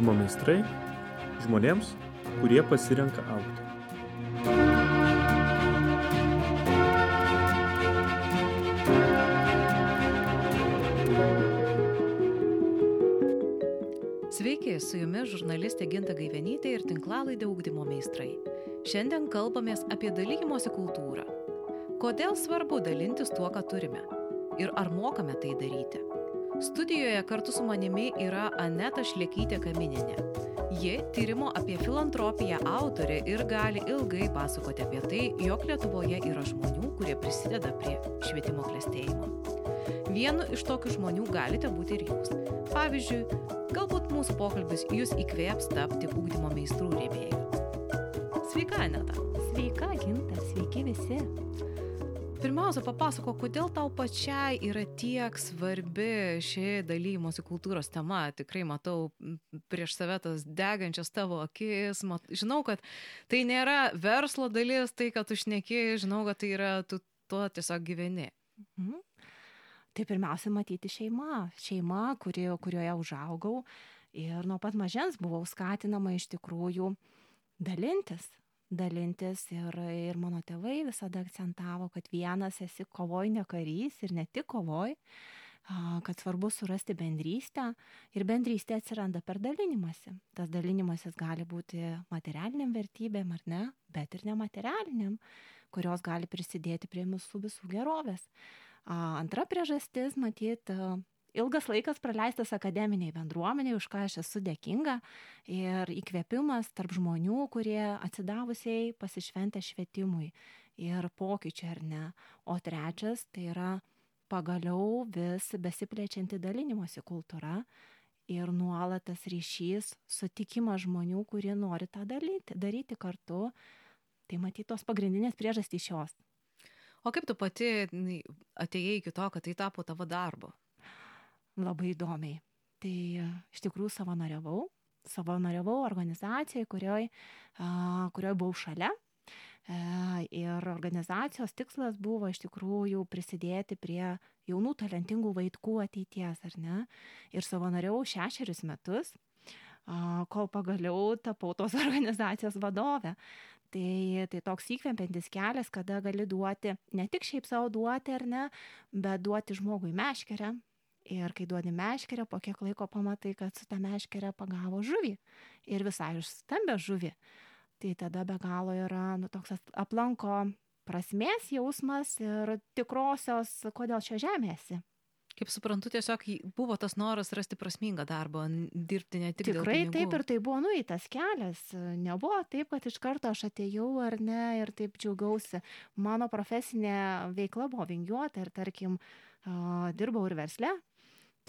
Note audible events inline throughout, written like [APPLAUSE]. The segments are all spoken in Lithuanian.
ugdymo meistrai žmonėms, kurie pasirenka aukti. Sveiki, su jumis žurnalistė Ginta Gaivenytė ir tinklalaidė ugdymo meistrai. Šiandien kalbamės apie dalymosi kultūrą. Kodėl svarbu dalintis tuo, ką turime? Ir ar mokame tai daryti? Studijoje kartu su manimi yra Aneta Šliekytė Kamininė. Ji tyrimo apie filantropiją autorė ir gali ilgai pasakoti apie tai, jog Lietuvoje yra žmonių, kurie prisideda prie švietimo klėstėjimo. Vienu iš tokių žmonių galite būti ir jūs. Pavyzdžiui, galbūt mūsų pokalbis jūs įkvėps tapti ūkdymo meistrų rėmėjų. Sveika, Aneta. Sveika, Ginta, sveiki visi. Pirmiausia, papasako, kodėl tau pačiai yra tiek svarbi ši dalymosi kultūros tema. Tikrai matau prieš save tas degančias tavo akis. Mat, žinau, kad tai nėra verslo dalis, tai, kad tu šneki, žinau, kad tai yra, tu tuo tiesiog gyveni. Mhm. Tai pirmiausia, matyti šeima. Šeima, kuri, kurioje užaugau. Ir nuo pat mažens buvau skatinama iš tikrųjų dalintis dalintis ir, ir mano tėvai visada akcentavo, kad vienas esi kovoj ne karys ir ne tik kovoj, kad svarbu surasti bendrystę ir bendrystė atsiranda per dalinimąsi. Tas dalinimasis gali būti materialiniam vertybėm ar ne, bet ir nematerialiniam, kurios gali prisidėti prie mūsų visų gerovės. Antra priežastis, matyt, ilgas laikas praleistas akademiniai bendruomeniai, už ką aš esu dėkinga, ir įkvėpimas tarp žmonių, kurie atsidavusiai pasišventę švietimui ir pokyčiai ar ne. O trečias tai yra pagaliau vis besiplečianti dalinimosi kultūra ir nuolatas ryšys, sutikimas žmonių, kurie nori tą daryti, daryti kartu. Tai matytos pagrindinės priežastys šios. O kaip tu pati atėjai iki to, kad tai tapo tavo darbu? Labai įdomiai. Tai iš tikrųjų savanoriavau, savanoriavau organizacijai, kurioj, kurioj buvau šalia. E, ir organizacijos tikslas buvo iš tikrųjų prisidėti prie jaunų talentingų vaikų ateities, ar ne? Ir savanoriavau šešerius metus, kol pagaliau tapau tos [LAUGHS] organizacijos vadovė. Tai, tai toks įkvepiantis kelias, kada gali duoti, ne tik šiaip savo duoti ar ne, bet duoti žmogui meškerę, Ir kai duodi meškerę, po kiek laiko pamatai, kad su tą meškerę pagavo žuvį. Ir visai užstambę žuvį. Tai tada be galo yra nu, toks aplanko prasmės jausmas ir tikrosios, kodėl šio žemėsi. Kaip suprantu, tiesiog buvo tas noras rasti prasmingą darbą, dirbti ne tik. Tikrai taip ir tai buvo nueitas kelias. Nebuvo taip, kad iš karto aš atėjau ar ne ir taip džiaugiausi. Mano profesinė veikla buvo vingiuota ir tarkim, dirbau ir versle,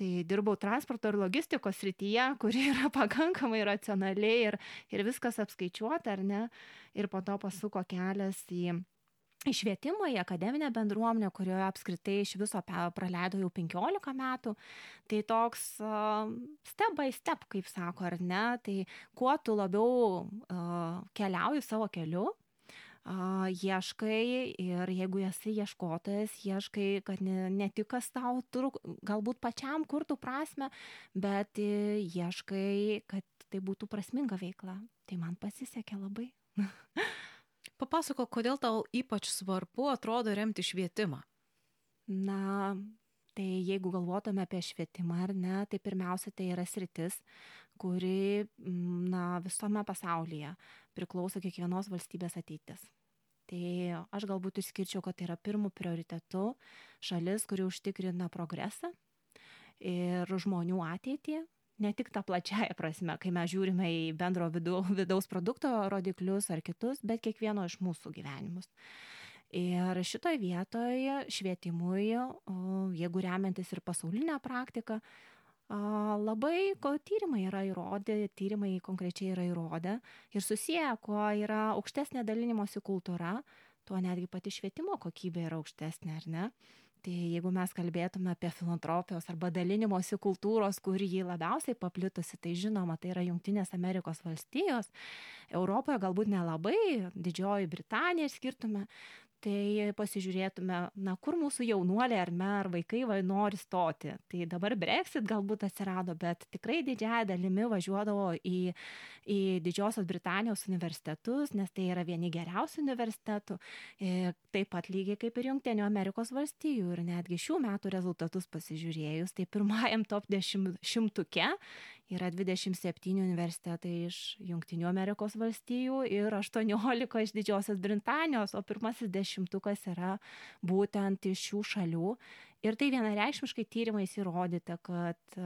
tai dirbau transporto ir logistikos srityje, [LAUGHS] kuri yra pakankamai racionaliai ir, ir viskas apskaičiuota, ar ne, ir po to pasuko kelias į Išvietimą į akademinę bendruomenę, kurioje apskritai iš viso praleido jau 15 metų, tai toks uh, step by step, kaip sako, ar ne, tai kuo tu labiau uh, keliauji savo keliu, a, ieškai ir jeigu esi ieškotojas, ieškai, kad ne, ne tik kas tau truk, galbūt pačiam kurtų prasme, bet ieškai, kad tai būtų prasminga veikla. Tai man pasisekė labai. [LAUGHS] Papasako, kodėl tau ypač svarbu atrodo remti švietimą? Na, tai jeigu galvotume apie švietimą ar ne, tai pirmiausia tai yra sritis, kuri na, visame pasaulyje priklauso kiekvienos valstybės ateitis. Tai aš galbūt išskirčiau, kad tai yra pirmų prioritetų šalis, kuri užtikrina progresą ir žmonių ateitį, ne tik tą plačiają prasme, kai mes žiūrime į bendro vidaus produkto rodiklius ar kitus, bet kiekvieno iš mūsų gyvenimus. Ir šitoje vietoje švietimui, jeigu remiantis ir pasaulinę praktiką, labai ko tyrimai yra įrodę, tyrimai konkrečiai yra įrodę ir susiję, kuo yra aukštesnė dalinimosi kultūra, tuo netgi pati švietimo kokybė yra aukštesnė, ar ne? Tai jeigu mes kalbėtume apie filantropijos arba dalinimosi kultūros, kur jį labiausiai paplitusi, tai žinoma, tai yra Junktinės Amerikos valstijos. Europoje galbūt nelabai, Didžioji Britanija skirtume. Tai pasižiūrėtume, na, kur mūsų jaunuoliai ar me, ar vaikai va, nori stoti. Tai dabar Brexit galbūt atsirado, bet tikrai didžiąją dalimi važiuodavo į, į Didžiosios Britanijos universitetus, nes tai yra vieni geriausių universitetų, e, taip pat lygiai kaip ir Junktinių Amerikos valstijų ir netgi šių metų rezultatus pasižiūrėjus, tai pirmajam top dešimtuke yra 27 universitetai iš Junktinių Amerikos valstijų ir 18 iš Didžiosios Britanijos, o pirmasis dešimtukas yra būtent iš šių šalių. Ir tai vienareikšmiškai tyrimais įrodyta, kad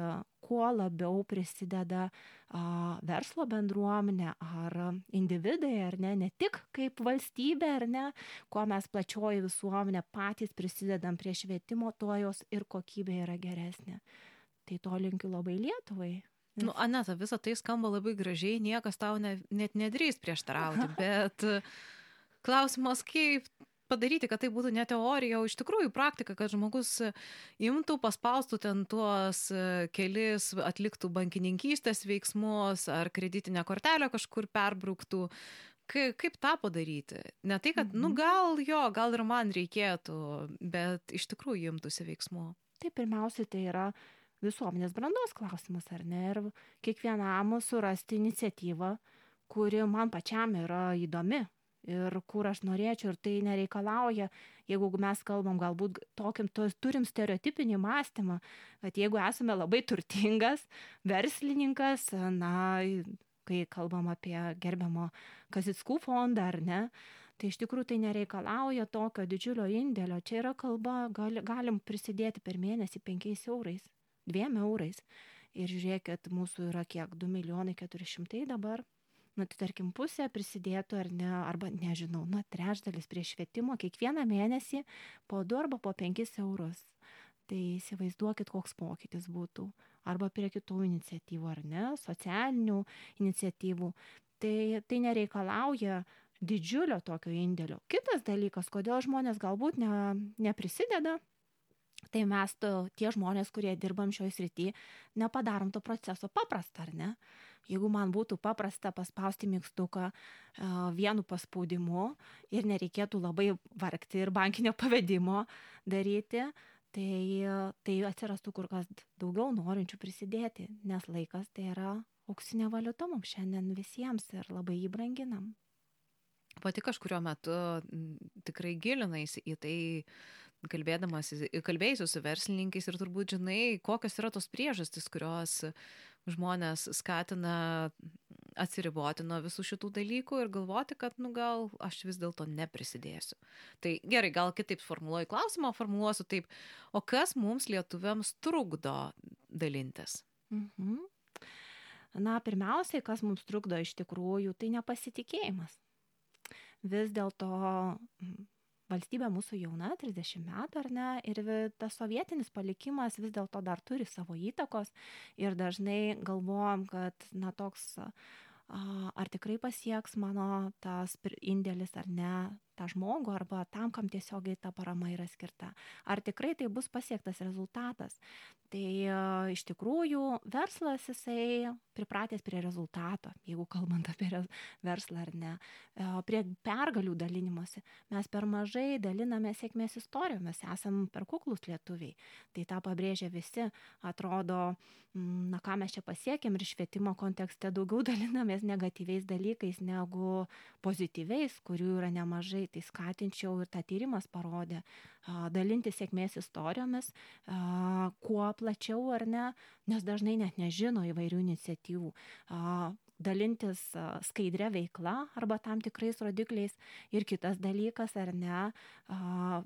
kuo labiau prisideda a, verslo bendruomenė ar individai, ar ne, ne tik kaip valstybė, ar ne, kuo mes plačioji visuomenė patys prisidedam prie švietimo, tuo jos ir kokybė yra geresnė. Tai to linkiu labai Lietuvai. Nu, Aneta, visą tai skamba labai gražiai, niekas tau ne, net nedrįs prieštarauti, [LAUGHS] bet klausimas, kaip padaryti, kad tai būtų ne teorija, o iš tikrųjų praktika, kad žmogus imtų, paspaustų ten tuos kelis, atliktų bankininkystės veiksmus ar kreditinę kortelę kažkur perbrauktų. Kaip tą padaryti? Ne tai, kad, nu mhm. gal jo, gal ir man reikėtų, bet iš tikrųjų imtųsi veiksmų. Tai pirmiausia, tai yra visuomenės brandos klausimas, ar ne? Ir kiekvienam surasti iniciatyvą, kuri man pačiam yra įdomi ir kur aš norėčiau ir tai nereikalauja, jeigu mes kalbam galbūt tokiam, to, turim stereotipinį mąstymą, kad jeigu esame labai turtingas verslininkas, na, kai kalbam apie gerbiamo Kazickų fondą ar ne, tai iš tikrųjų tai nereikalauja tokio didžiulio indėlio. Čia yra kalba, gali, galim prisidėti per mėnesį 5 eurais dviem eurais. Ir žiūrėkit, mūsų yra kiek, 2 milijonai 400 dabar. Na, tai tarkim, pusė prisidėtų ar ne, arba nežinau, na, trečdalis prie švietimo kiekvieną mėnesį po 2 arba po 5 eurus. Tai įsivaizduokit, koks pokytis būtų. Arba prie kitų iniciatyvų, ar ne, socialinių iniciatyvų. Tai, tai nereikalauja didžiulio tokio indėlio. Kitas dalykas, kodėl žmonės galbūt ne, neprisideda, Tai mes, to, tie žmonės, kurie dirbam šioje srityje, nepadarom to proceso paprastą, ar ne? Jeigu man būtų paprasta paspausti mygtuką vienu paspaudimu ir nereikėtų labai vargti ir bankinio pavedimo daryti, tai, tai atsirastų kur kas daugiau norinčių prisidėti, nes laikas tai yra auksinė valiuta mums šiandien visiems ir labai jį branginam. Pati kažkurio metu tikrai gilinaisi į tai, kalbėjusi su verslininkais ir turbūt žinai, kokios yra tos priežastys, kurios žmonės skatina atsiriboti nuo visų šitų dalykų ir galvoti, kad, nu gal aš vis dėlto neprisidėsiu. Tai gerai, gal kitaip formuluoju klausimą, formuluosiu taip, o kas mums lietuviams trukdo dalintis? Mhm. Na, pirmiausiai, kas mums trukdo iš tikrųjų, tai nepasitikėjimas. Vis dėlto valstybė mūsų jauna, 30 metų ar ne, ir tas sovietinis palikimas vis dėlto dar turi savo įtakos. Ir dažnai galvojam, kad na toks ar tikrai pasieks mano tas indėlis ar ne tą žmogų arba tam, kam tiesiogiai ta parama yra skirta. Ar tikrai tai bus pasiektas rezultatas. Tai e, iš tikrųjų verslas jisai pripratęs prie rezultato, jeigu [LAUGHS] kalbant apie verslą ar ne, e, prie pergalių dalinimuose. Mes per mažai daliname sėkmės istorijomis, esam per kuklus lietuviai. Tai tą pabrėžia visi, atrodo, na ką mes čia pasiekėm ir švietimo kontekste daugiau [LAUGHS] dalinamės negatyviais dalykais negu pozityviais, kurių yra nemažai tai skatinčiau ir tą tyrimas parodė, dalinti sėkmės istorijomis, kuo plačiau ar ne, nes dažnai net nežino įvairių iniciatyvų. Dalintis skaidrė veikla arba tam tikrais rodikliais ir kitas dalykas ar ne,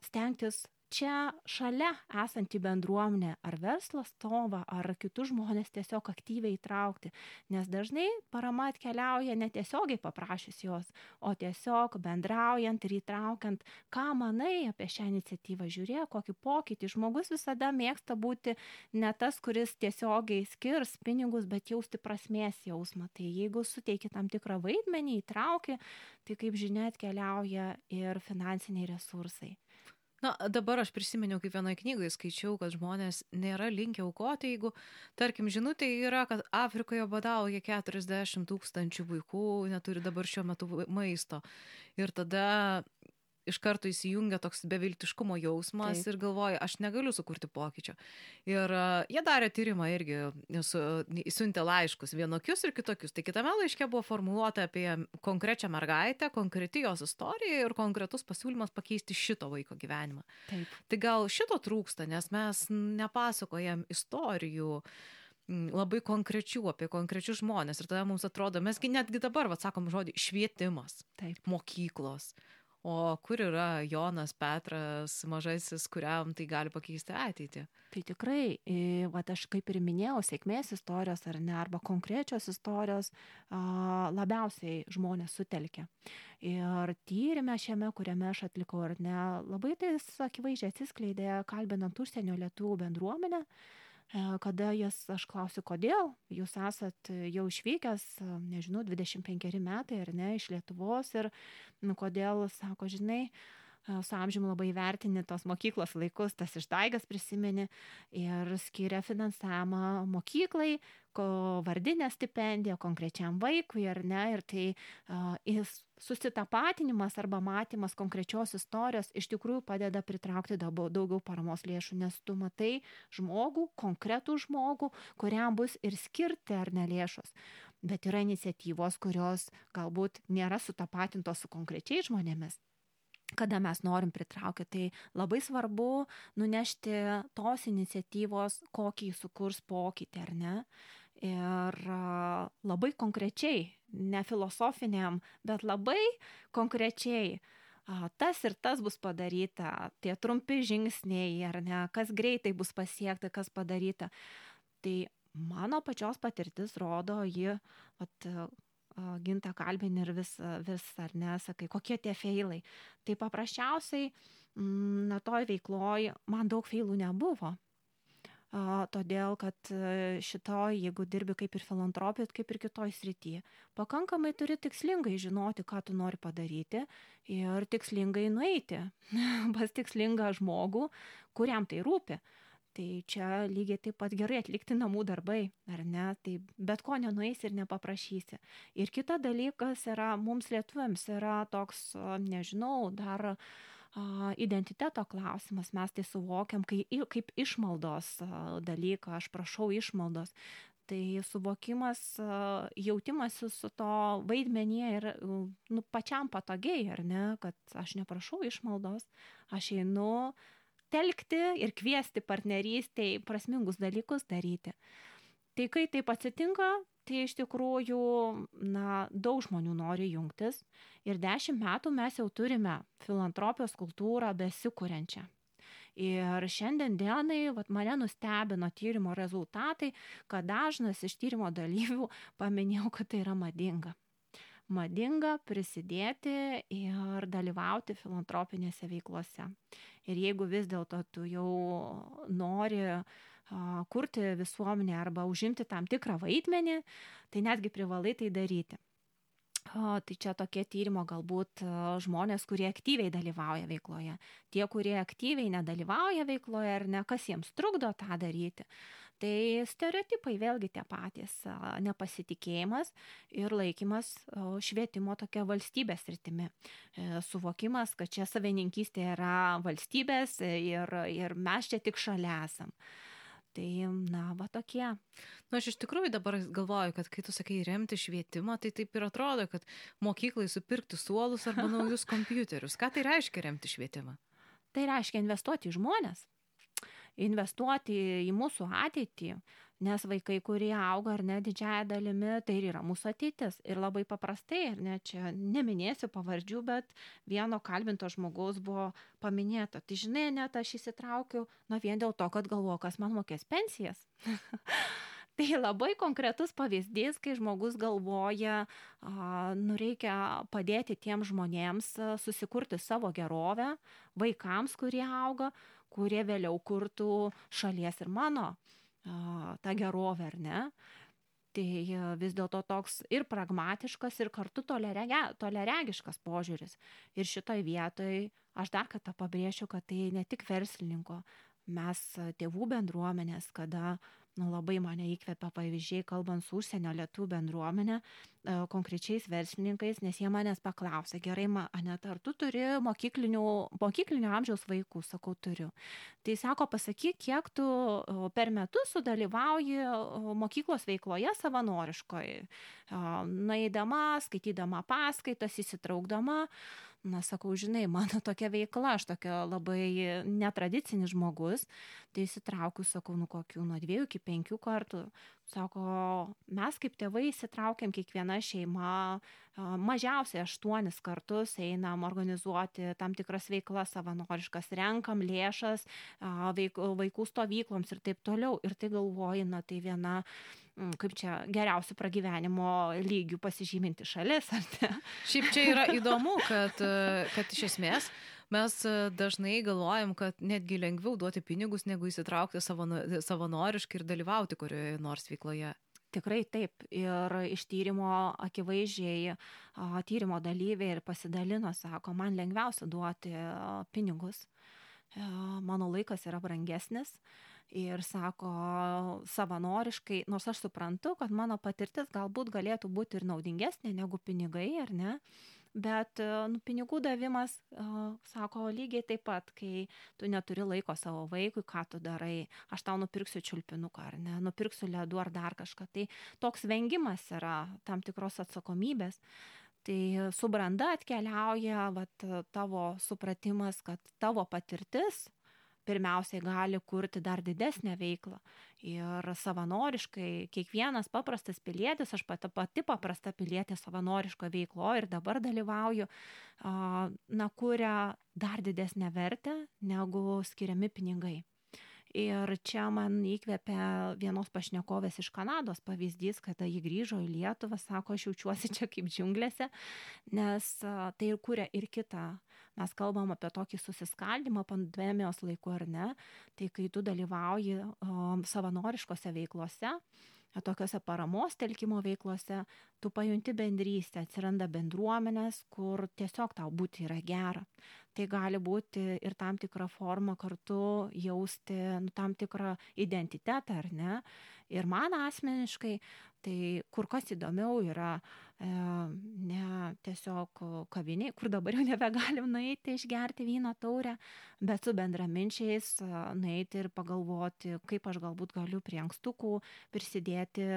stengtis čia šalia esantį bendruomenę ar verslo atstovą ar kitus žmones tiesiog aktyviai įtraukti. Nes dažnai parama atkeliauja ne tiesiogiai paprašius jos o tiesiog bendraujant ir įtraukiant ką manai apie šią iniciatyvą žiūrėk kokį pokytį. Žmogus visada mėgsta būti ne tas kuris tiesiogiai skirs pinigus bet jausti prasmės jausmą. Tai jeigu suteiki tam tikrą vaidmenį įtrauki tai kaip žinia atkeliauja ir finansiniai resursai Na, dabar aš prisiminiau, kaip vienoje knygoje skaičiau, kad žmonės nėra linkę aukoti, jeigu, tarkim, žinutė yra, kad Afrikoje badauja 40 tūkstančių vaikų, neturi dabar šiuo metu maisto. Ir tada iš karto įsijungia toks beviltiškumo jausmas Taip. ir galvoja, aš negaliu sukurti pokyčio. Ir uh, jie darė tyrimą irgi, su, siuntė laiškus vienokius ir kitokius. Tai kitame laiške buvo formuluota apie konkrečią mergaitę, konkreti jos istorija ir konkretus pasiūlymas pakeisti šito vaiko gyvenimą. Taip. Tai gal šito trūksta, nes mes nepasakojam istorijų labai konkrečių, apie konkrečius žmonės. Ir tada mums atrodo, mesgi netgi dabar, vad sakom žodį, švietimas, Taip. mokyklos. O kur yra Jonas Petras, mažasis, kuriam tai gali pakeisti ateitį? Tai tikrai, va aš kaip ir minėjau, sėkmės istorijos ar ne, arba konkrečios istorijos a, labiausiai žmonės sutelkia. Ir tyrimė šiame, kuriame aš atlikau ar ne, labai tai akivaizdžiai atsiskleidė, kalbinant užsienio lietuvių bendruomenę, kada jas, aš klausiu, kodėl jūs esat jau išvykęs, e, nežinau, 25 metai ar ne, iš Lietuvos? Ir nu, kodėl, sako, žinai, e, su amžiumi labai vertini tos mokyklos laikus, tas išdaigas prisimeni ir skiria finansavimą mokyklai, vardinę stipendiją konkrečiam vaikui ar ne, ir tai uh, susitapatinimas arba matymas konkrečios istorijos iš tikrųjų padeda pritraukti daugiau paramos lėšų, nes tu matai žmogų, konkretų žmogų, kuriam bus ir skirti ar ne lėšos. Bet yra iniciatyvos, kurios galbūt nėra sutapatintos su konkrečiais žmonėmis kada mes norim pritraukti. Tai labai svarbu nunešti tos iniciatyvos, kokį sukurs pokytį, ar ne ir labai konkrečiai, ne filosofiniam, bet labai konkrečiai tas ir tas bus padaryta, tie trumpi žingsniai, ar ne, kas greitai bus pasiekta, kas padaryta. Tai mano pačios patirtis rodo, ji, at, ginta kalbinį ir vis, vis, ar ne, sakai, kokie tie feilai. Tai paprasčiausiai, na, toj veikloj man daug feilų nebuvo todėl kad e, šitoj, jeigu dirbi kaip ir filantropijai, kaip ir kitoj srityje, pakankamai turi tikslingai žinoti, ką tu nori padaryti ir tikslingai nueiti [LAUGHS] pas tikslingą žmogų, kuriam tai rūpi. Tai čia lygiai taip pat gerai atlikti namų darbai, ar ne? Tai bet ko nenueisi ir nepaprašysi. Ir kita dalykas yra, mums lietuviams yra toks, nežinau, dar uh, identiteto klausimas, mes tai suvokiam kai, kaip išmaldos dalyką, aš prašau išmaldos. Tai suvokimas, jautimasis su to vaidmenyje ir nu, pačiam patogiai, ar ne, kad aš neprašau išmaldos, aš einu telkti ir kviesti partnerystėj prasmingus dalykus daryti. Tai kai taip atsitinka, tai iš tikrųjų, na, daug žmonių nori jungtis ir dešimt metų mes jau turime filantropijos kultūrą besikūrenčią. Ir šiandien dienai vat, mane nustebino tyrimo rezultatai, kad dažnas iš tyrimo dalyvių [LAUGHS] paminėjau, kad tai yra madinga. Madinga prisidėti ir dalyvauti filantropinėse veiklose. Ir jeigu vis dėlto tu jau nori kurti visuomenę arba užimti tam tikrą vaidmenį, tai netgi privalai tai daryti. O, tai čia tokie tyrimo galbūt žmonės, kurie aktyviai dalyvauja veikloje. Tie, kurie aktyviai nedalyvauja veikloje ar ne, kas jiems trukdo tą daryti. Tai stereotipai vėlgi tie patys - nepasitikėjimas ir laikymas švietimo tokia valstybės rytimi. E, suvokimas, kad čia savininkystė yra valstybės ir, ir mes čia tik šalia esam. Tai, na, va tokie. Na, aš iš tikrųjų dabar galvoju, kad kai tu sakai remti švietimą, tai taip ir atrodo, kad mokyklai supirkti suolus arba [LAUGHS] naujus kompiuterius. Ką tai reiškia remti švietimą? Tai reiškia investuoti į žmonės, investuoti į mūsų ateitį, nes vaikai, kurie auga ar ne didžiaja dalimi, tai ir yra mūsų ateitis. Ir labai paprastai, ar ne, čia neminėsiu pavardžių, bet vieno kalbinto žmogaus buvo paminėta. Tai žinai, net aš įsitraukiu, na vien dėl to, kad galvoju, kas man mokės pensijas. [LAUGHS] Tai labai konkretus pavyzdys, kai žmogus galvoja, nu reikia padėti tiem žmonėms susikurti savo gerovę, vaikams, kurie auga, kurie vėliau kurtų šalies ir mano tą gerovę, ar ne? Tai vis dėlto toks ir pragmatiškas, ir kartu toleregiškas požiūris. Ir šitoj vietoj aš dar kartą pabrėšiu, kad tai ne tik verslininko, mes tėvų bendruomenės, kada nu, labai mane įkvepia pavyzdžiai, kalbant su užsienio lietų bendruomenė, e, konkrečiais verslininkais, nes jie manęs paklausė, gerai, Anet, ar tu turi mokyklinio, amžiaus vaikų, sakau, turiu. Tai sako, pasakyk, kiek tu per metus sudalyvauji mokyklos veikloje savanoriškoje, naidama, skaitydama paskaitas, įsitraukdama na sakau žinai mano tokia veikla aš tokia labai netradicinis žmogus tai įsitraukiu sakau nu kokių nuo dviejų iki penkių kartų sako mes kaip tėvai įsitraukiam kiekviena šeima mažiausiai aštuonis kartus einam organizuoti tam tikras veiklas savanoriškas renkam lėšas vaikų stovykloms ir taip toliau ir tai galvoji na tai viena kaip čia geriausių pragyvenimo lygių pasižyminti šalis. Šiaip čia yra įdomu, kad, kad iš esmės mes dažnai galvojam, kad netgi lengviau duoti pinigus, negu įsitraukti savanoriškai ir dalyvauti kurioje nors veikloje. Tikrai taip. Ir iš tyrimo akivaizdžiai tyrimo dalyviai ir pasidalino, sako, man lengviausia duoti pinigus. Mano laikas yra brangesnis ir sako savanoriškai, nors aš suprantu, kad mano patirtis galbūt galėtų būti ir naudingesnė negu pinigai, ar ne? Bet nu, pinigų davimas, uh, sako, lygiai taip pat, kai tu neturi laiko savo vaikui, ką tu darai, aš tau nupirksiu čiulpinuką ar ne, nupirksiu ledų ar dar kažką. Tai toks vengimas yra tam tikros atsakomybės. Tai su branda atkeliauja vat, tavo supratimas, kad tavo patirtis pirmiausiai gali kurti dar didesnę veiklą. Ir savanoriškai kiekvienas paprastas pilietis, aš pati, pati paprasta pilietė savanoriško veiklo ir dabar dalyvauju, na, kuria dar didesnę vertę negu skiriami pinigai. Ir čia man įkvėpė vienos pašnekovės iš Kanados pavyzdys, kada ji grįžo į Lietuvą, sako, aš jaučiuosi čia kaip džiunglėse, nes tai ir kuria ir kitą mes kalbam apie tokį susiskaldymą pandemijos laiku ar ne, tai kai tu dalyvauji um, savanoriškose veiklose, tokiuose paramos telkimo veiklose, tu pajunti bendrystę, atsiranda bendruomenės, kur tiesiog tau būti yra gera. Tai gali būti ir tam tikrą formą kartu jausti nu, tam tikrą identitetą, ar ne. Ir man asmeniškai tai kur kas įdomiau yra ne tiesiog kavinėj, kur dabar jau [LAUGHS] nebegalim nueiti išgerti vyno taurę, bet su bendraminčiais nueiti ir pagalvoti, kaip aš galbūt galiu prie ankstukų prisidėti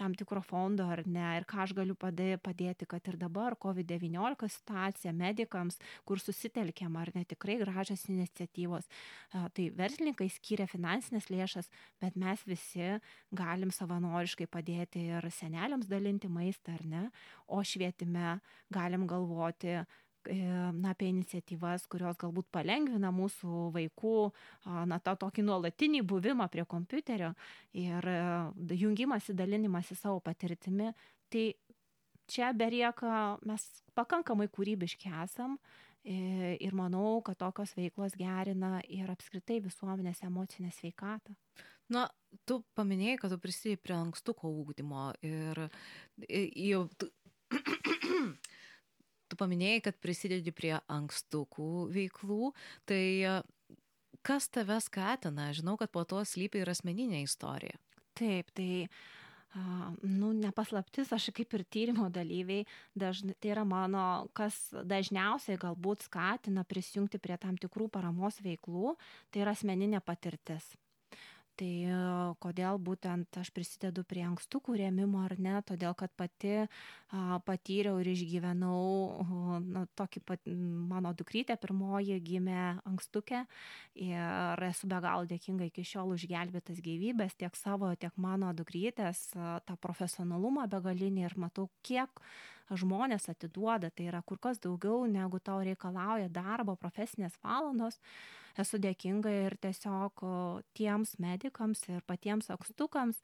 tam tikro fondo ar ne, ir ką aš galiu padėti, kad ir dabar COVID-19 situacija medikams, kur susitelkiam ar ne tikrai gražios iniciatyvos. Tai verslininkai skiria finansinės lėšas, bet mes visi galim savanoriškai padėti ir seneliams dalinti maistą ar ne o švietime galim galvoti e, na, apie iniciatyvas, kurios galbūt palengvina mūsų vaikų, na, tą tokį nuolatinį buvimą prie kompiuterio ir e, jungimąsi, dalinimąsi savo patirtimi. Tai čia berieka, mes pakankamai kūrybiški esam e, ir manau, kad tokios veiklos gerina ir apskritai visuomenės emocinę sveikatą. Na, tu paminėjai, kad tu prisidėjai prie ankstuko ūkdymo ir jau [CLEARS THROAT] tu paminėjai, kad prisidedi prie ankstukų veiklų, tai e, kas tave skatina? Žinau, kad po to slypi ir asmeninė istorija. Taip, tai nu, nepaslaptis, aš kaip ir tyrimo dalyviai, dažnai, tai yra mano, kas dažniausiai galbūt skatina prisijungti prie tam tikrų paramos veiklų, tai yra asmeninė patirtis tai kodėl būtent aš prisidedu prie ankstukų rėmimo ar ne, todėl kad pati a, patyriau ir išgyvenau na, tokį pat, mano dukrytė pirmoji gimė ankstukė ir esu be galo dėkinga iki šiol už gelbėtas gyvybės, tiek savo, tiek mano dukrytės, tą profesionalumą begalinį ir matau, kiek žmonės atiduoda, tai yra kur kas daugiau negu tau reikalauja darbo, profesinės valandos esu dėkinga ir tiesiog tiems medikams ir patiems akstukams,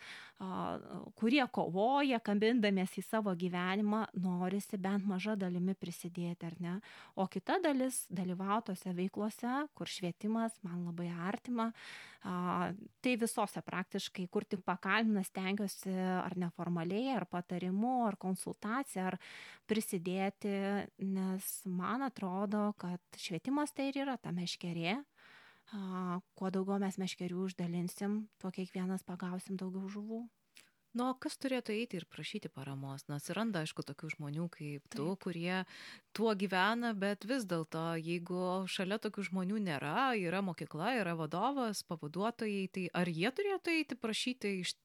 kurie kovoja, kambindamiesi į savo gyvenimą, norisi bent maža dalimi prisidėti, ar ne? O kita dalis dalyvautose veiklose, kur švietimas man labai artima, tai visose praktiškai, kur tik pakalbinas, tenkiuosi ar neformaliai, ar patarimu, ar konsultacija, ar prisidėti, nes man atrodo, kad švietimas tai ir yra ta meškerė, kuo daugiau mes meškerių uždalinsim, tuo kiekvienas pagausim daugiau žuvų. Nu, o kas turėtų eiti ir prašyti paramos? Na, atsiranda, aišku, tokių žmonių kaip tu, Taip. kurie tuo gyvena, bet vis dėlto, jeigu šalia tokių žmonių nėra, yra mokykla, yra vadovas, pavaduotojai, tai ar jie turėtų eiti prašyti iš...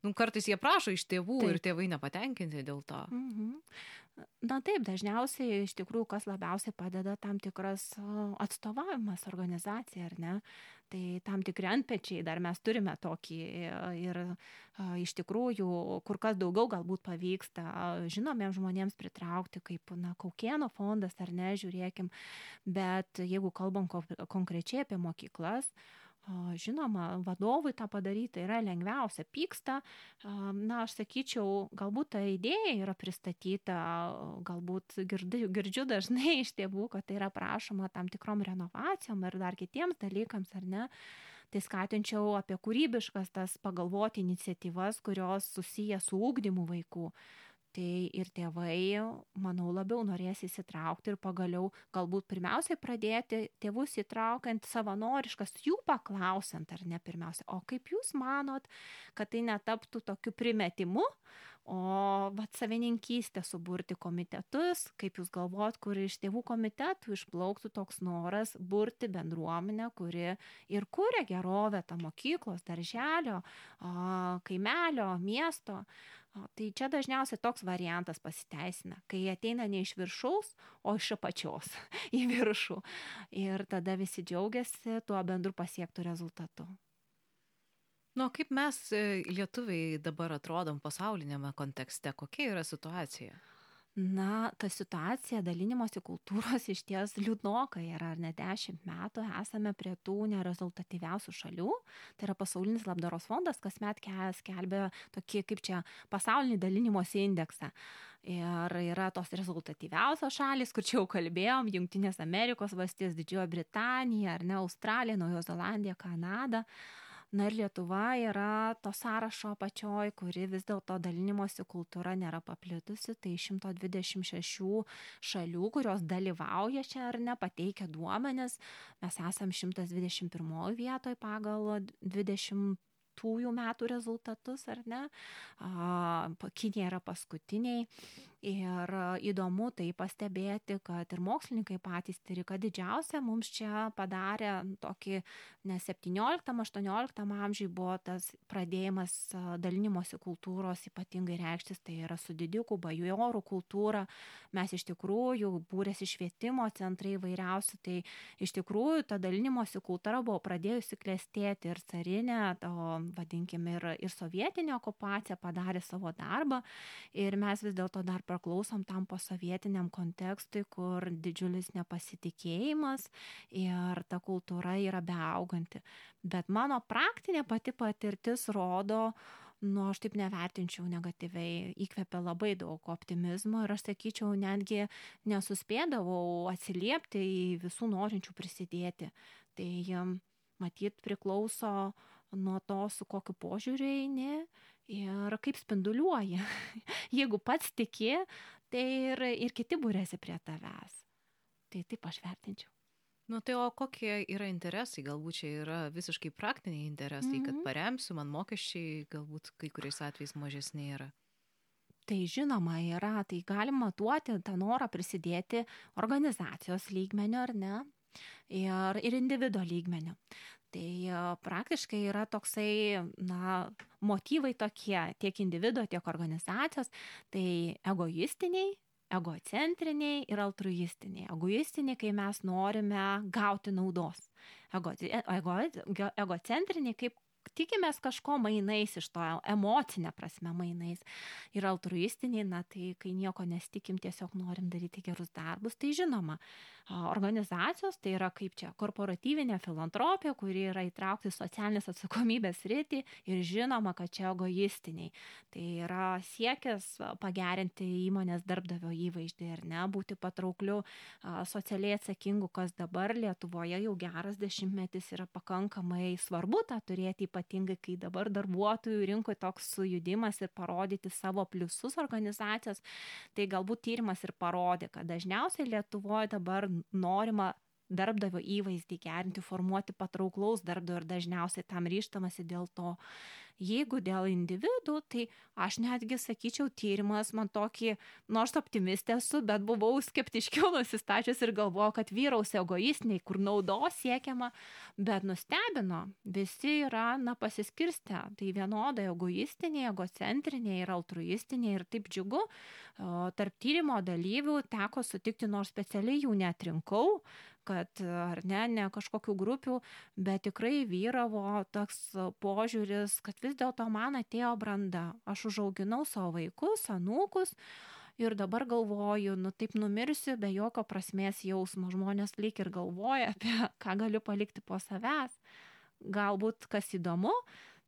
Nu, kartais jie prašo iš tėvų Taip. ir tėvai nepatenkinti dėl to. Mhm. Na taip, dažniausiai iš tikrųjų, kas labiausiai padeda tam tikras atstovavimas organizacija, ar ne? Tai tam tikri antpečiai dar mes turime tokį ir iš tikrųjų kur kas daugiau galbūt pavyksta žinomiems žmonėms pritraukti, kaip na, Kaukieno fondas ar ne, žiūrėkim, bet jeigu kalbam konkrečiai apie mokyklas, Žinoma, vadovui tą padaryti yra lengviausia. Pyksta, na, aš sakyčiau, galbūt ta idėja yra pristatyta, galbūt girdžiu, girdžiu dažnai iš tėvų, kad tai yra prašoma tam tikrom renovacijom ir dar kitiems dalykams, ar ne. Tai skatinčiau apie kūrybiškas tas pagalvoti iniciatyvas, kurios susiję su ūkdymu vaikų tai ir tėvai, manau, labiau norės įsitraukti ir pagaliau galbūt pirmiausiai pradėti tėvus įtraukiant savanoriškas, jų paklausant ar ne pirmiausia, o kaip jūs manot, kad tai netaptų tokiu primetimu, o vat savininkystę suburti komitetus, kaip jūs galvot, kur iš tėvų komitetų išplauktų toks noras burti bendruomenę, kuri ir kuria gerovę tą mokyklos, darželio, kaimelio, miesto. Tai čia dažniausiai toks variantas pasiteisina, kai ateina ne iš viršaus, o iš apačios [LAUGHS] į viršų. Ir tada visi džiaugiasi tuo bendru pasiektų rezultatu. Nu, kaip mes e, lietuviai dabar atrodom pasaulinėme kontekste, kokia yra situacija? na ta situacija dalinimosi kultūros [LAUGHS] išties liūdnoka yra ar ne? Dešimt metų esame prie tų nerezultatyviausių šalių. Tai yra pasaulinis labdaros fondas kasmet skelbia tokį kaip čia pasaulinį dalinimosi indeksą. Ir yra tos rezultatyviausios šalys kur čia jau kalbėjom jungtinės amerikos valstijos didžioji britanija ar ne? Australija naujoji zelandija kanada na ir lietuva yra to sąrašo apačioj kuri vis dėlto dalinimosi kultūra nėra paplitusi. Tai iš šimto dvidešim šešių šalių kurios dalyvauja čia ar ne pateikia duomenis. Mes esam šimtas dvidešim pirmoj vietoj pagal dvidešim tųjų metų rezultatus, ar ne? Kinė yra paskutiniai Ir įdomu tai pastebėti, kad ir mokslininkai patys turi, kad didžiausia mums čia padarė tokį, ne 17-18 amžiui buvo tas pradėjimas dalinimosi kultūros ypatingai reikštis, tai yra su didikų, bajorų kultūra. Mes iš tikrųjų būrėsi švietimo centrai įvairiausi, tai iš tikrųjų ta dalinimosi kultūra buvo pradėjusi klestėti ir carinė, o vadinkim ir, ir sovietinė okupacija padarė savo darbą ir mes vis dėlto dar praklausom tam posovietiniam kontekstui, kur didžiulis nepasitikėjimas ir ta kultūra yra beauganti. Bet mano praktinė pati patirtis rodo, nu, aš taip nevertinčiau negatyviai, įkvepia labai daug optimizmo ir aš sakyčiau, netgi nesuspėdavau atsiliepti į visų norinčių prisidėti. Tai matyt priklauso nuo to, su kokiu požiūriu eini ir kaip spinduliuoja. [LAUGHS] Jeigu pats tiki, tai ir, ir kiti būrėsi prie tavęs. Tai taip aš vertinčiau. Nu tai o kokie yra interesai? Galbūt čia yra visiškai praktiniai interesai, mm -hmm. kad mhm. paremsiu, man mokesčiai galbūt kai kuriais atvejais mažesni yra. Tai žinoma yra, tai galima matuoti tą norą prisidėti organizacijos lygmenio ar ne, ir, ir individuo lygmenio tai praktiškai yra toksai na motyvai tokie tiek individo tiek organizacijos. Tai egoistiniai egocentriniai ir altruistiniai. Egoistiniai kai mes norime gauti naudos. Ego ego egocentriniai kaip tikimės kažko mainais iš to emocine prasme mainais. Ir altruistiniai na tai kai nieko nesitikim tiesiog norim daryti gerus darbus. Tai žinoma organizacijos tai yra kaip čia korporatyvinė filantropija kuri yra įtraukta į socialinės atsakomybės sritį ir žinoma kad čia egoistiniai. Tai yra siekis pagerinti įmonės darbdavio įvaizdį ar ne būti patraukliu socialiai atsakingu kas dabar lietuvoje jau geras dešimtmetis yra pakankamai svarbu tą turėti ypatingai kai dabar darbuotojų rinkoj toks sujudimas ir parodyti savo pliusus organizacijos, tai galbūt tyrimas ir parodė, kad dažniausiai Lietuvoje dabar norima darbdavio įvaizdį gerinti, formuoti patrauklaus darbdavio ir dažniausiai tam ryštamasi dėl to. Jeigu dėl individų, tai aš netgi sakyčiau, tyrimas man tokį, nors optimistė esu, bet buvau skeptiškiau [LAUGHS] nusistačius ir galvojau, kad vyraus egoistiniai, kur naudos siekiama, bet nustebino, visi yra, na, pasiskirstę. Tai vienodai egoistiniai, egocentriniai ir altruistiniai ir taip džiugu. Tarp tyrimo dalyvių teko sutikti, nors specialiai jų netrinkau, kad ar ne, ne kažkokių grupių, bet tikrai vyravo toks požiūris, kad vis dėlto man atėjo branda. Aš užauginau savo vaikus, anūkus ir dabar galvoju, nu taip numirsiu be jokio prasmės jausmo. Žmonės lyg ir galvoja apie ką galiu palikti po savęs. Galbūt kas įdomu,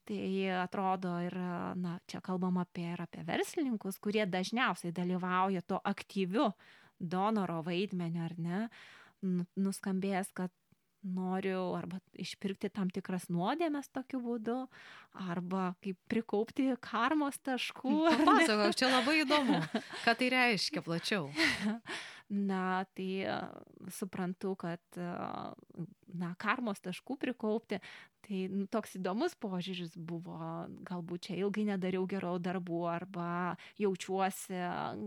tai atrodo ir, na, čia kalbam apie, ir apie verslininkus, kurie dažniausiai dalyvauja to aktyviu donoro vaidmeniu, ar ne, Nu, nuskambėjęs, kad noriu arba išpirkti tam tikras nuodėmes tokiu būdu, arba kaip prikaupti karmos taškų. Papasakok, čia labai įdomu, ką tai reiškia plačiau. [LAUGHS] Na, tai suprantu, kad na, karmos taškų prikaupti, tai nu, toks įdomus požiūris buvo, galbūt čia ilgai nedariau gerų darbų arba jaučiuosi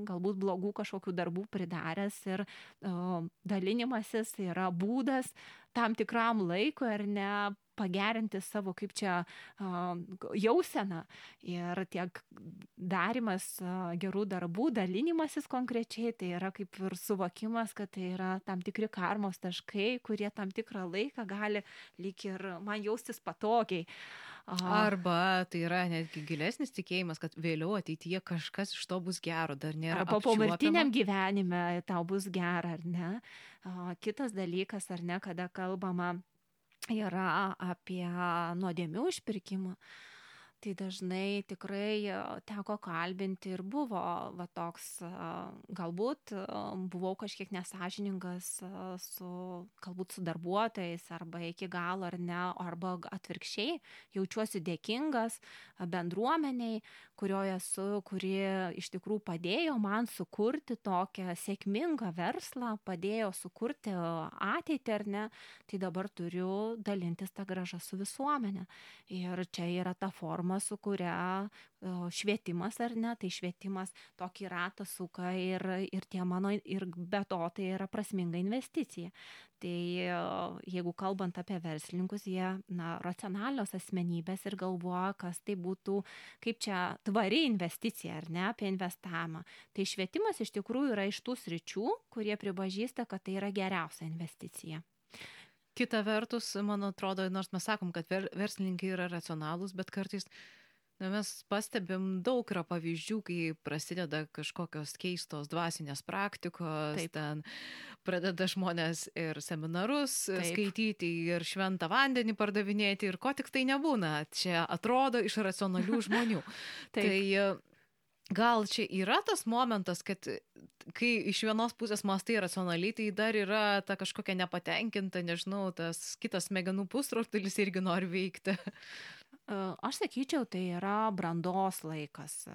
galbūt blogų kažkokių darbų pridaręs ir o, dalinimasis yra būdas tam tikram laikui ar ne pagerinti savo kaip čia jauseną ir tiek darimas gerų darbų, dalinimasis konkrečiai, tai yra kaip ir suvokimas, kad tai yra tam tikri karmos taškai, kurie tam tikrą laiką gali lyg ir man jaustis patogiai. Arba tai yra netgi gilesnis tikėjimas, kad vėliau ateityje kažkas iš to bus gero, dar nėra. Arba pomirtiniam gyvenime tau bus gera, ar ne? Kitas dalykas, ar ne, kada kalbama yra apie nuodėmių išpirkimą tai dažnai tikrai teko kalbinti ir buvo va toks, galbūt buvau kažkiek nesažiningas su, galbūt su darbuotojais arba iki galo ar ne, arba atvirkščiai jaučiuosi dėkingas bendruomeniai, kurioje esu, kuri iš tikrųjų padėjo man sukurti tokią sėkmingą verslą, padėjo sukurti ateitį ar ne, tai dabar turiu dalintis tą gražą su visuomenė. Ir čia yra ta forma, su kuria švietimas ar ne, tai švietimas tokį ratą suka ir, ir tie mano, ir be to tai yra prasminga investicija. Tai jeigu kalbant apie verslininkus, jie, na, racionalios asmenybės ir galvoja, kas tai būtų, kaip čia tvari investicija, ar ne, apie investavimą. Tai švietimas iš tikrųjų yra iš tų sričių, kurie pripažįsta, kad tai yra geriausia investicija. Kita vertus, man atrodo, nors mes sakom, kad ver, verslininkai yra racionalūs, bet kartais na, mes pastebim daug yra pavyzdžių, kai prasideda kažkokios keistos dvasinės praktikos, Taip. ten pradeda žmonės ir seminarus Taip. skaityti, ir šventą vandenį pardavinėti, ir ko tik tai nebūna. Čia atrodo iš racionalių [LAUGHS] žmonių. Tai gal čia yra tas momentas, kad kai iš vienos pusės mastai racionaliai, tai dar yra ta kažkokia nepatenkinta, nežinau, tas kitas smegenų pusrutulis irgi nori veikti. Aš sakyčiau, tai yra brandos laikas,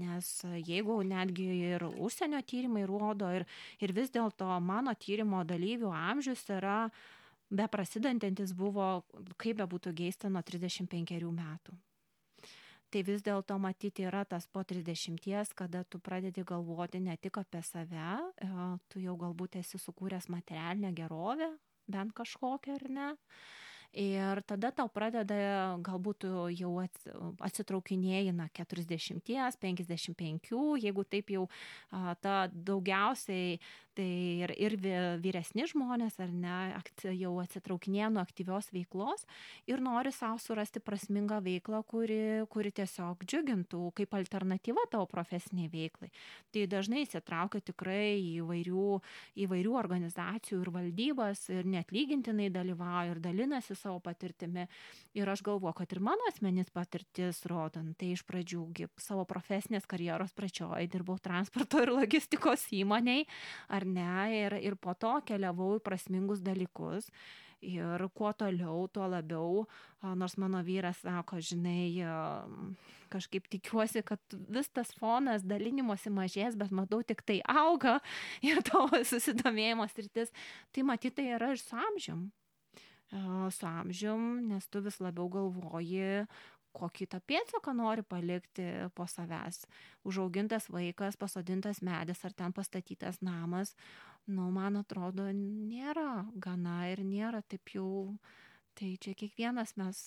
nes jeigu netgi ir užsienio tyrimai rodo ir, ir vis dėlto mano tyrimo dalyvių amžius yra beprasidantis buvo, kaip be būtų geista, nuo 35 metų. Tai vis dėlto matyti yra tas po trisdešimties kada tu pradedi galvoti ne tik apie save tu jau galbūt esi sukūręs materialinę gerovę bent kažkokią ar ne ir tada tau pradeda galbūt tu jau atsitraukinėji na keturiasdešimties penkiasdešim penkių jeigu taip jau a, ta daugiausiai tai ir, ir vyresni žmonės, ar ne, jau atsitraukinėja nuo aktyvios veiklos ir nori savo surasti prasmingą veiklą, kuri, kuri tiesiog džiugintų kaip alternatyva tavo profesiniai veiklai. Tai dažnai įsitraukia tikrai įvairių, įvairių organizacijų ir valdybas ir net lygintinai dalyvauja ir dalinasi savo patirtimi. Ir aš galvoju, kad ir mano asmenis patirtis rodant, tai iš pradžių savo profesinės karjeros pradžioje dirbau transporto ir logistikos įmoniai, ar ne, ir, ir po to keliavau į prasmingus dalykus. Ir kuo toliau, tuo labiau, nors mano vyras sako, žinai, kažkaip tikiuosi, kad vis tas fonas dalinimosi mažės, bet matau tik tai auga [LAUGHS] ir to susidomėjimo sritis, tai matyti tai yra ir su amžium. Su amžium, nes tu vis labiau galvoji, kokį tą pėdsaką nori palikti po savęs. Užaugintas vaikas, pasodintas medis ar ten pastatytas namas, nu, man atrodo, nėra gana ir nėra taip jau. Tai čia kiekvienas mes,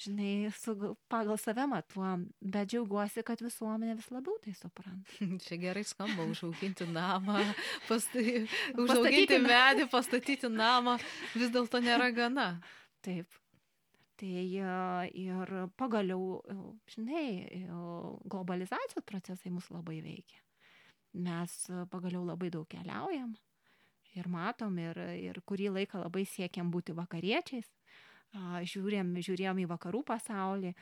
žinai, su, pagal save matuom, bet džiaugiuosi, kad visuomenė vis labiau tai supranta. [LAUGHS] Čia gerai skamba užauginti namą, pastai, užauginti medį, pastatyti namą, vis dėlto nėra gana. Taip, Tai ir pagaliau, žinai, globalizacijos procesai mus labai veikia. Mes pagaliau labai daug keliaujam ir matom, ir, ir kurį laiką labai siekiam būti vakariečiais. Žiūrėm, žiūrėjom į vakarų pasaulį,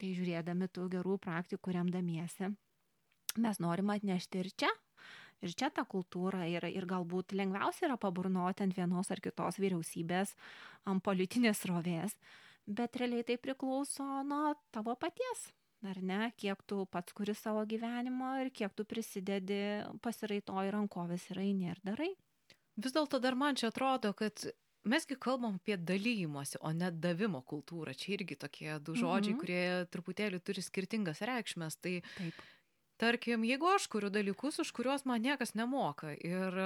tai žiūrėdami tų gerų praktikų remdamiesi, mes norim atnešti ir čia, ir čia tą kultūrą ir, ir galbūt lengviausia yra paburnoti ant vienos ar kitos vyriausybės, ant politinės rovės, bet realiai tai priklauso nuo tavo paties. Ar ne, kiek tu pats kuri savo gyvenimo ir kiek tu prisidedi, pasiraitoji rankovės ir eini ir darai. Vis dėlto dar man čia atrodo, kad mesgi kalbam apie dalymosi, o ne davimo kultūrą. Čia irgi tokie du žodžiai, mhm. kurie truputėlį turi skirtingas reikšmės. Tai Taip. tarkim, jeigu aš kuriu dalykus, už kuriuos man niekas nemoka ir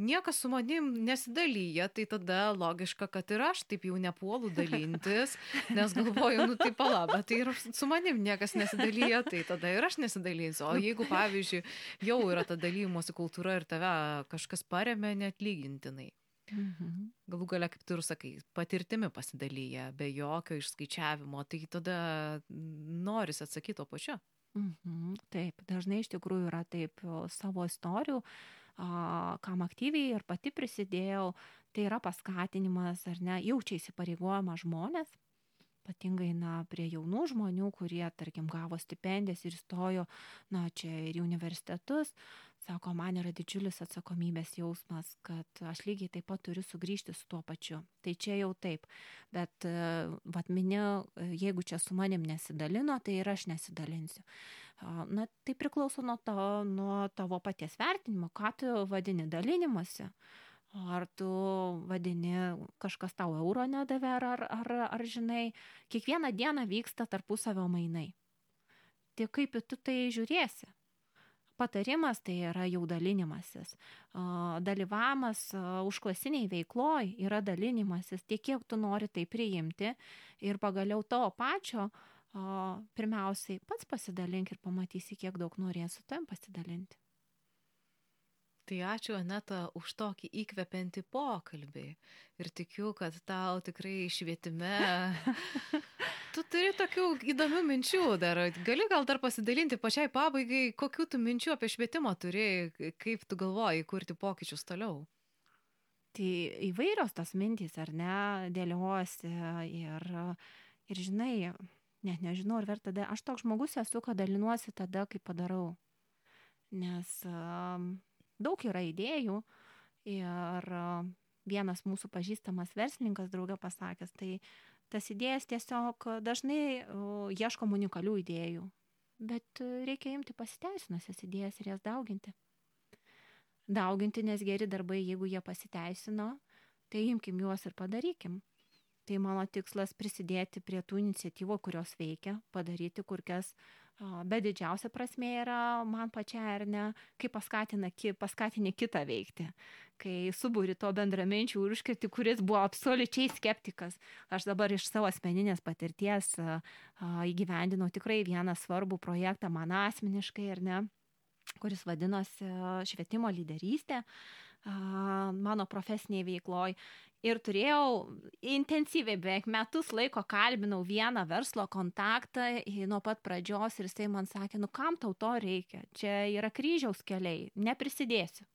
niekas su manim nesidalyja, tai tada logiška, kad ir aš taip jau nepuolu dalintis, nes galvoju, nu tai palaba, tai ir su manim niekas nesidalyja, tai tada ir aš nesidalinsiu. O jeigu, pavyzdžiui, jau yra ta dalymosi kultūra ir tave kažkas paremia net lygintinai. Mhm. Galų gale, kaip tu ir sakai, patirtimi pasidalyja, be jokio išskaičiavimo, tai tada noris atsakyti to pačiu. Mhm. Taip, dažnai iš tikrųjų yra taip savo istorijų kam aktyviai ir pati prisidėjau, tai yra paskatinimas ar ne, jaučia įsipareigojama žmonės, ypatingai na, prie jaunų žmonių, kurie, tarkim, gavo stipendijas ir stojo, na, čia ir universitetus, sako, man yra didžiulis atsakomybės jausmas, kad aš lygiai taip pat turiu sugrįžti su tuo pačiu. Tai čia jau taip, bet, vad minėjau, jeigu čia su manim nesidalino, tai ir aš nesidalinsiu. Na, tai priklauso nuo, to, nuo tavo paties vertinimo, ką tu vadini dalinimasi. Ar tu vadini, kažkas tau euro nedavė, ar, ar, ar žinai, kiekvieną dieną vyksta tarpusavio mainai. Tai kaip tu tai žiūrėsi? Patarimas tai yra jau dalinimasis. Dalyvavimas užklasiniai veikloj yra dalinimasis, tiek kiek tu nori tai priimti ir pagaliau to pačio pirmiausiai pats pasidalink ir pamatysi, kiek daug norėsi tam pasidalinti. Tai ačiū, Aneta, už tokį įkvepiantį pokalbį. Ir tikiu, kad tau tikrai švietime. [LAUGHS] Tu turi tokių įdomių minčių dar. Gali gal dar pasidalinti pačiai pabaigai, kokiu tu minčių apie švietimą turi, kaip tu galvoji kurti pokyčius toliau. Tai įvairios tos mintys, ar ne, dėliojasi ir, ir žinai, net nežinau, ar verta, aš toks žmogus esu, kad dalinuosi tada, kai padarau. Nes uh, daug yra idėjų. Ir uh, vienas mūsų pažįstamas verslininkas draugė pasakęs, tai tas idėjas tiesiog dažnai uh, ieškom unikalių idėjų, bet uh, reikia imti pasiteisinusias idėjas ir jas dauginti. Dauginti, nes geri darbai, jeigu jie pasiteisino, tai imkim juos ir padarykim. Tai mano tikslas prisidėti prie tų iniciatyvų, kurios veikia, padaryti kur kas, bet didžiausia prasme yra man pačiai ar ne, kaip paskatina, paskatini kitą veikti. Kai subūri to bendraminčių ir užkirti, kuris buvo absoliučiai skeptikas. Aš dabar iš savo asmeninės patirties įgyvendinau tikrai vieną svarbų projektą man asmeniškai, ar ne, kuris vadinosi švietimo lyderystė mano profesiniai veikloj ir turėjau intensyviai beveik metus laiko kalbinau vieną verslo kontaktą nuo pat pradžios ir jisai man sakė, nu kam tau to reikia, čia yra kryžiaus keliai, neprisidėsiu.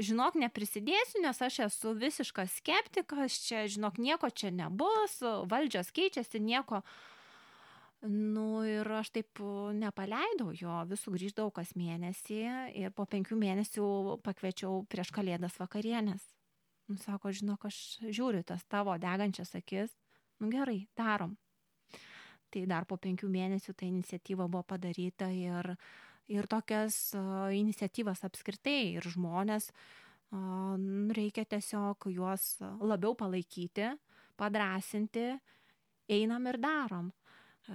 Žinok, neprisidėsiu, nes aš esu visiškas skeptikas, čia, žinok, nieko čia nebus, valdžios keičiasi, nieko. Nu ir aš taip nepaleidau jo, vis sugrįždavau kas mėnesį ir po penkių mėnesių pakviečiau prieš kalėdas vakarienės Nu, sako, žinok, aš žiūriu tas tavo degančias akis. Nu gerai, darom. Tai dar po penkių mėnesių ta iniciatyva buvo padaryta ir, ir tokias uh, iniciatyvas apskritai ir žmonės uh, reikia tiesiog juos labiau palaikyti, padrasinti, einam ir darom.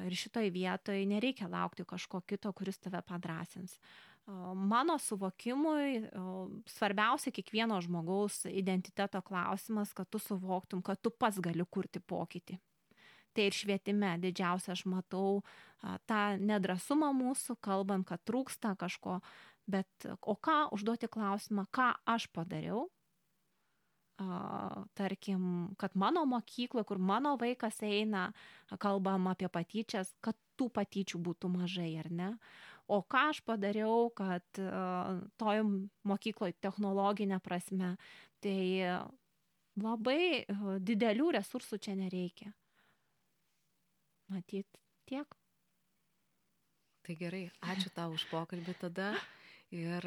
Ir šitoj vietoj nereikia laukti kažko kito, kuris tave padrasins. Mano suvokimui svarbiausia kiekvieno žmogaus identiteto klausimas, kad tu suvoktum, kad tu pats gali kurti pokytį tai ir švietime didžiausia aš matau tą nedrasumą mūsų, kalbant, kad trūksta kažko, bet o ką užduoti klausimą, ką aš padariau, tarkim, kad mano mokykloje, kur mano vaikas eina, kalbam apie patyčias, kad tų patyčių būtų mažai, ar ne? O ką aš padariau, kad toj mokykloje technologinė prasme, tai labai didelių resursų čia nereikia. Matyt, tiek. Tai gerai, ačiū tau už pokalbį tada. Ir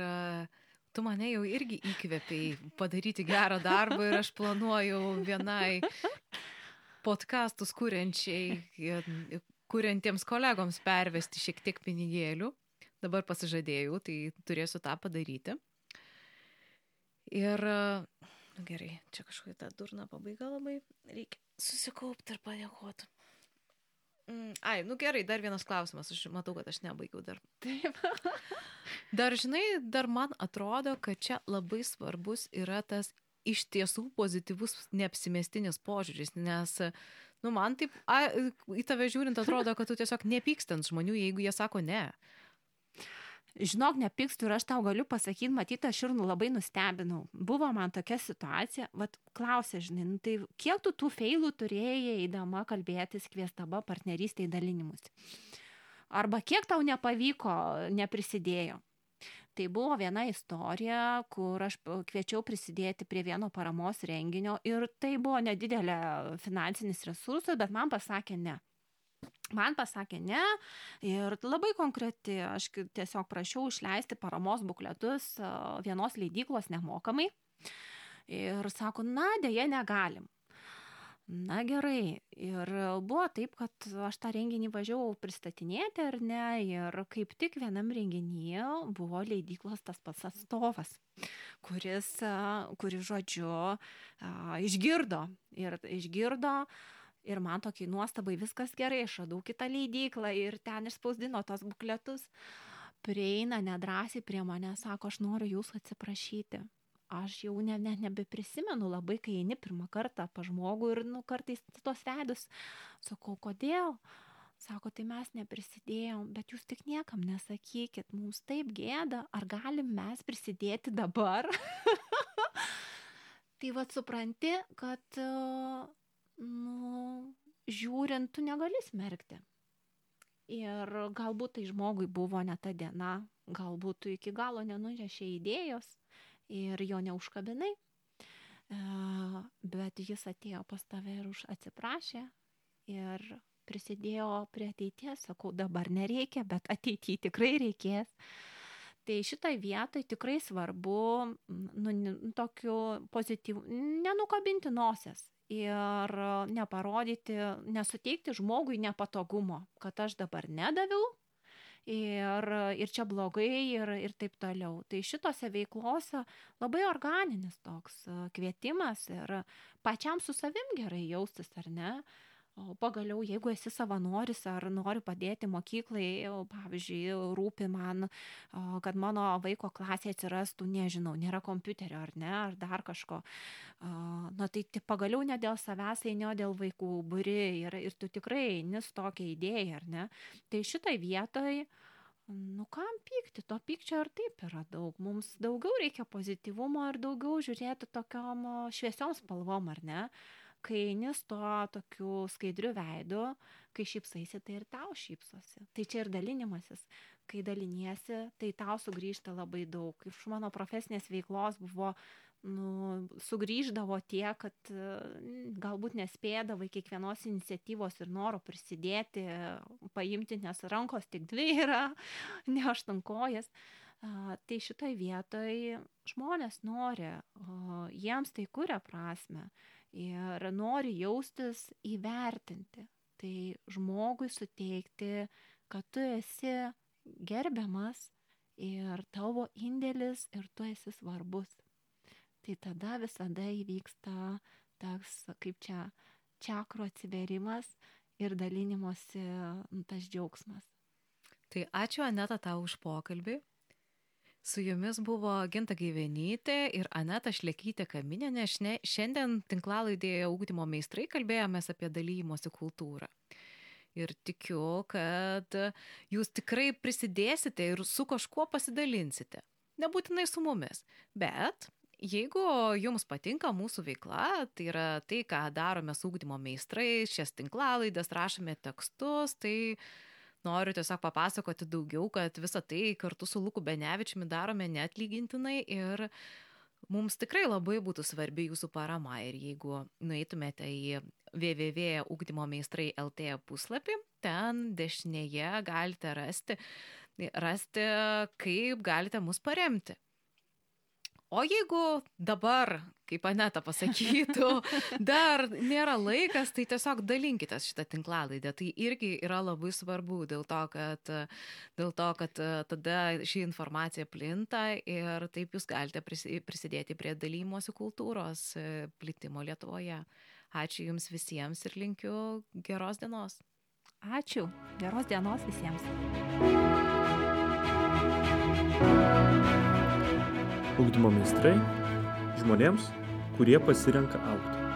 tu mane jau irgi įkvėpiai padaryti gerą darbą ir aš planuoju vienai podkastus kuriančiai, kuriantiems kolegoms pervesti šiek tiek pinigėlių. Dabar pasižadėjau, tai turėsiu tą padaryti. Ir nu gerai, čia kažkokia ta durna pabaiga labai. Reikia susikaupti ir padėkoti. Mm, ai, nu gerai, dar vienas klausimas, aš matau, kad aš nebaigiau dar. Taip. dar žinai, dar man atrodo, kad čia labai svarbus yra tas iš tiesų pozityvus neapsimestinis požiūris, nes, nu man taip, a, į tave žiūrint atrodo, kad tu tiesiog nepykstant žmonių, jeigu jie sako ne žinok, nepykstu ir aš tau galiu pasakyti, matyt, aš ir nu labai nustebinau. Buvo man tokia situacija, vad klausė, žinai, nu, tai kiek tu tų feilų turėjai, eidama kalbėtis, kviestama partnerystėje dalinimus. Arba kiek tau nepavyko, neprisidėjo. Tai buvo viena istorija, kur aš kviečiau prisidėti prie vieno paramos renginio ir tai buvo nedidelė finansinis resursas, bet man pasakė ne. Man pasakė ne ir labai konkreti, aš tiesiog prašiau išleisti paramos bukletus vienos leidyklos nemokamai. Ir sako, na, dėje negalim. Na gerai. Ir buvo taip, kad aš tą renginį važiavau pristatinėti ar ne. Ir kaip tik vienam renginyje buvo leidyklos tas pats atstovas, kuris, kuris žodžiu, išgirdo. Ir išgirdo, Ir man tokiai nuostabai viskas gerai, aš radau kitą leidyklą ir ten išspausdino tos bukletus. Prieina nedrasiai prie mane, sako, aš noriu jūsų atsiprašyti. Aš jau ne, ne, nebeprisimenu labai, kai eini pirmą kartą pa žmogų ir, nu, kartais tos veidus. Sakau, kodėl? Sako, tai mes neprisidėjom, bet jūs tik niekam nesakykit, mums taip gėda, ar galim mes prisidėti dabar? [LAUGHS] tai vad supranti, kad nu, žiūrint, tu negali smerkti. Ir galbūt tai žmogui buvo ne ta diena, galbūt tu iki galo nenunešė idėjos ir jo neužkabinai, e, bet jis atėjo pas tave ir už atsiprašė ir prisidėjo prie ateities, sakau, dabar nereikia, bet ateityje tikrai reikės. Tai šitai vietai tikrai svarbu, nu, tokiu pozityvu, nenukabinti nosies ir neparodyti, nesuteikti žmogui nepatogumo, kad aš dabar nedaviau ir, ir čia blogai ir, ir taip toliau. Tai šitose veiklose labai organinis toks kvietimas ir pačiam su savim gerai jaustis, ar ne? O pagaliau, jeigu esi savanoris ar nori padėti mokyklai, pavyzdžiui, rūpi man, kad mano vaiko klasėje atsirastų, nežinau, nėra kompiuterio ar ne, ar dar kažko. Na tai, tai pagaliau ne dėl savęs o dėl vaikų būri ir, ir tu tikrai su tokia idėja, ar ne. Tai šitai vietai, nu kam pykti, to pykčio ir taip yra daug. Mums daugiau reikia pozityvumo ir daugiau žiūrėti tokiom šviesiom spalvom, ar ne kai eini su tuo tokiu skaidriu veidu, kai šypsaisi, tai ir tau šypsosi. Tai čia ir dalinimasis. Kai daliniesi, tai tau sugrįžta labai daug. Iš mano profesinės veiklos buvo nu, sugrįždavo tie, kad galbūt nespėdavai kiekvienos iniciatyvos ir noro prisidėti, paimti, nes rankos tik dvi yra, [LAUGHS] ne aštankojas. Tai šitoj vietoj žmonės nori, jiems tai kuria prasme ir nori jaustis įvertinti. Tai žmogui suteikti, kad tu esi gerbiamas ir tavo indėlis ir tu esi svarbus. Tai tada visada įvyksta tas, kaip čia, čakro atsiverimas ir dalinimosi nu, tas džiaugsmas. Tai ačiū Aneta tau už pokalbį. Su jumis buvo Ginta Gyvenytė ir Aneta Šlekytė Kaminė. Šiandien tinklalaidėje ūkdymo meistrai kalbėjomės apie dalymosi kultūrą. Ir tikiu, kad jūs tikrai prisidėsite ir su kažkuo pasidalinsite. Nebūtinai su mumis, bet Jeigu jums patinka mūsų veikla, tai yra tai, ką darome su ūkdymo meistrai, šias tinklalaidės, rašome tekstus, tai noriu tiesiog papasakoti daugiau, kad visą tai kartu su Luku Benevičiumi darome netlygintinai ir mums tikrai labai būtų svarbi jūsų parama. Ir jeigu nueitumėte į www.ugdymomeistrai.lt puslapį, ten dešinėje galite rasti, rasti, kaip galite mus paremti. O jeigu dabar, kaip Aneta pasakytų, [LAUGHS] dar nėra laikas, tai tiesiog dalinkite šitą tinklalaidę. Tai irgi yra labai svarbu dėl to, kad, dėl to, kad e, tada ši informacija plinta ir taip jūs galite prisidėti prie dalymosi kultūros e, plitimo Lietuvoje. Ačiū Jums visiems ir linkiu geros dienos. Ačiū. Geros dienos visiems. Ugdymo meistrai žmonėms, kurie pasirenka aukti.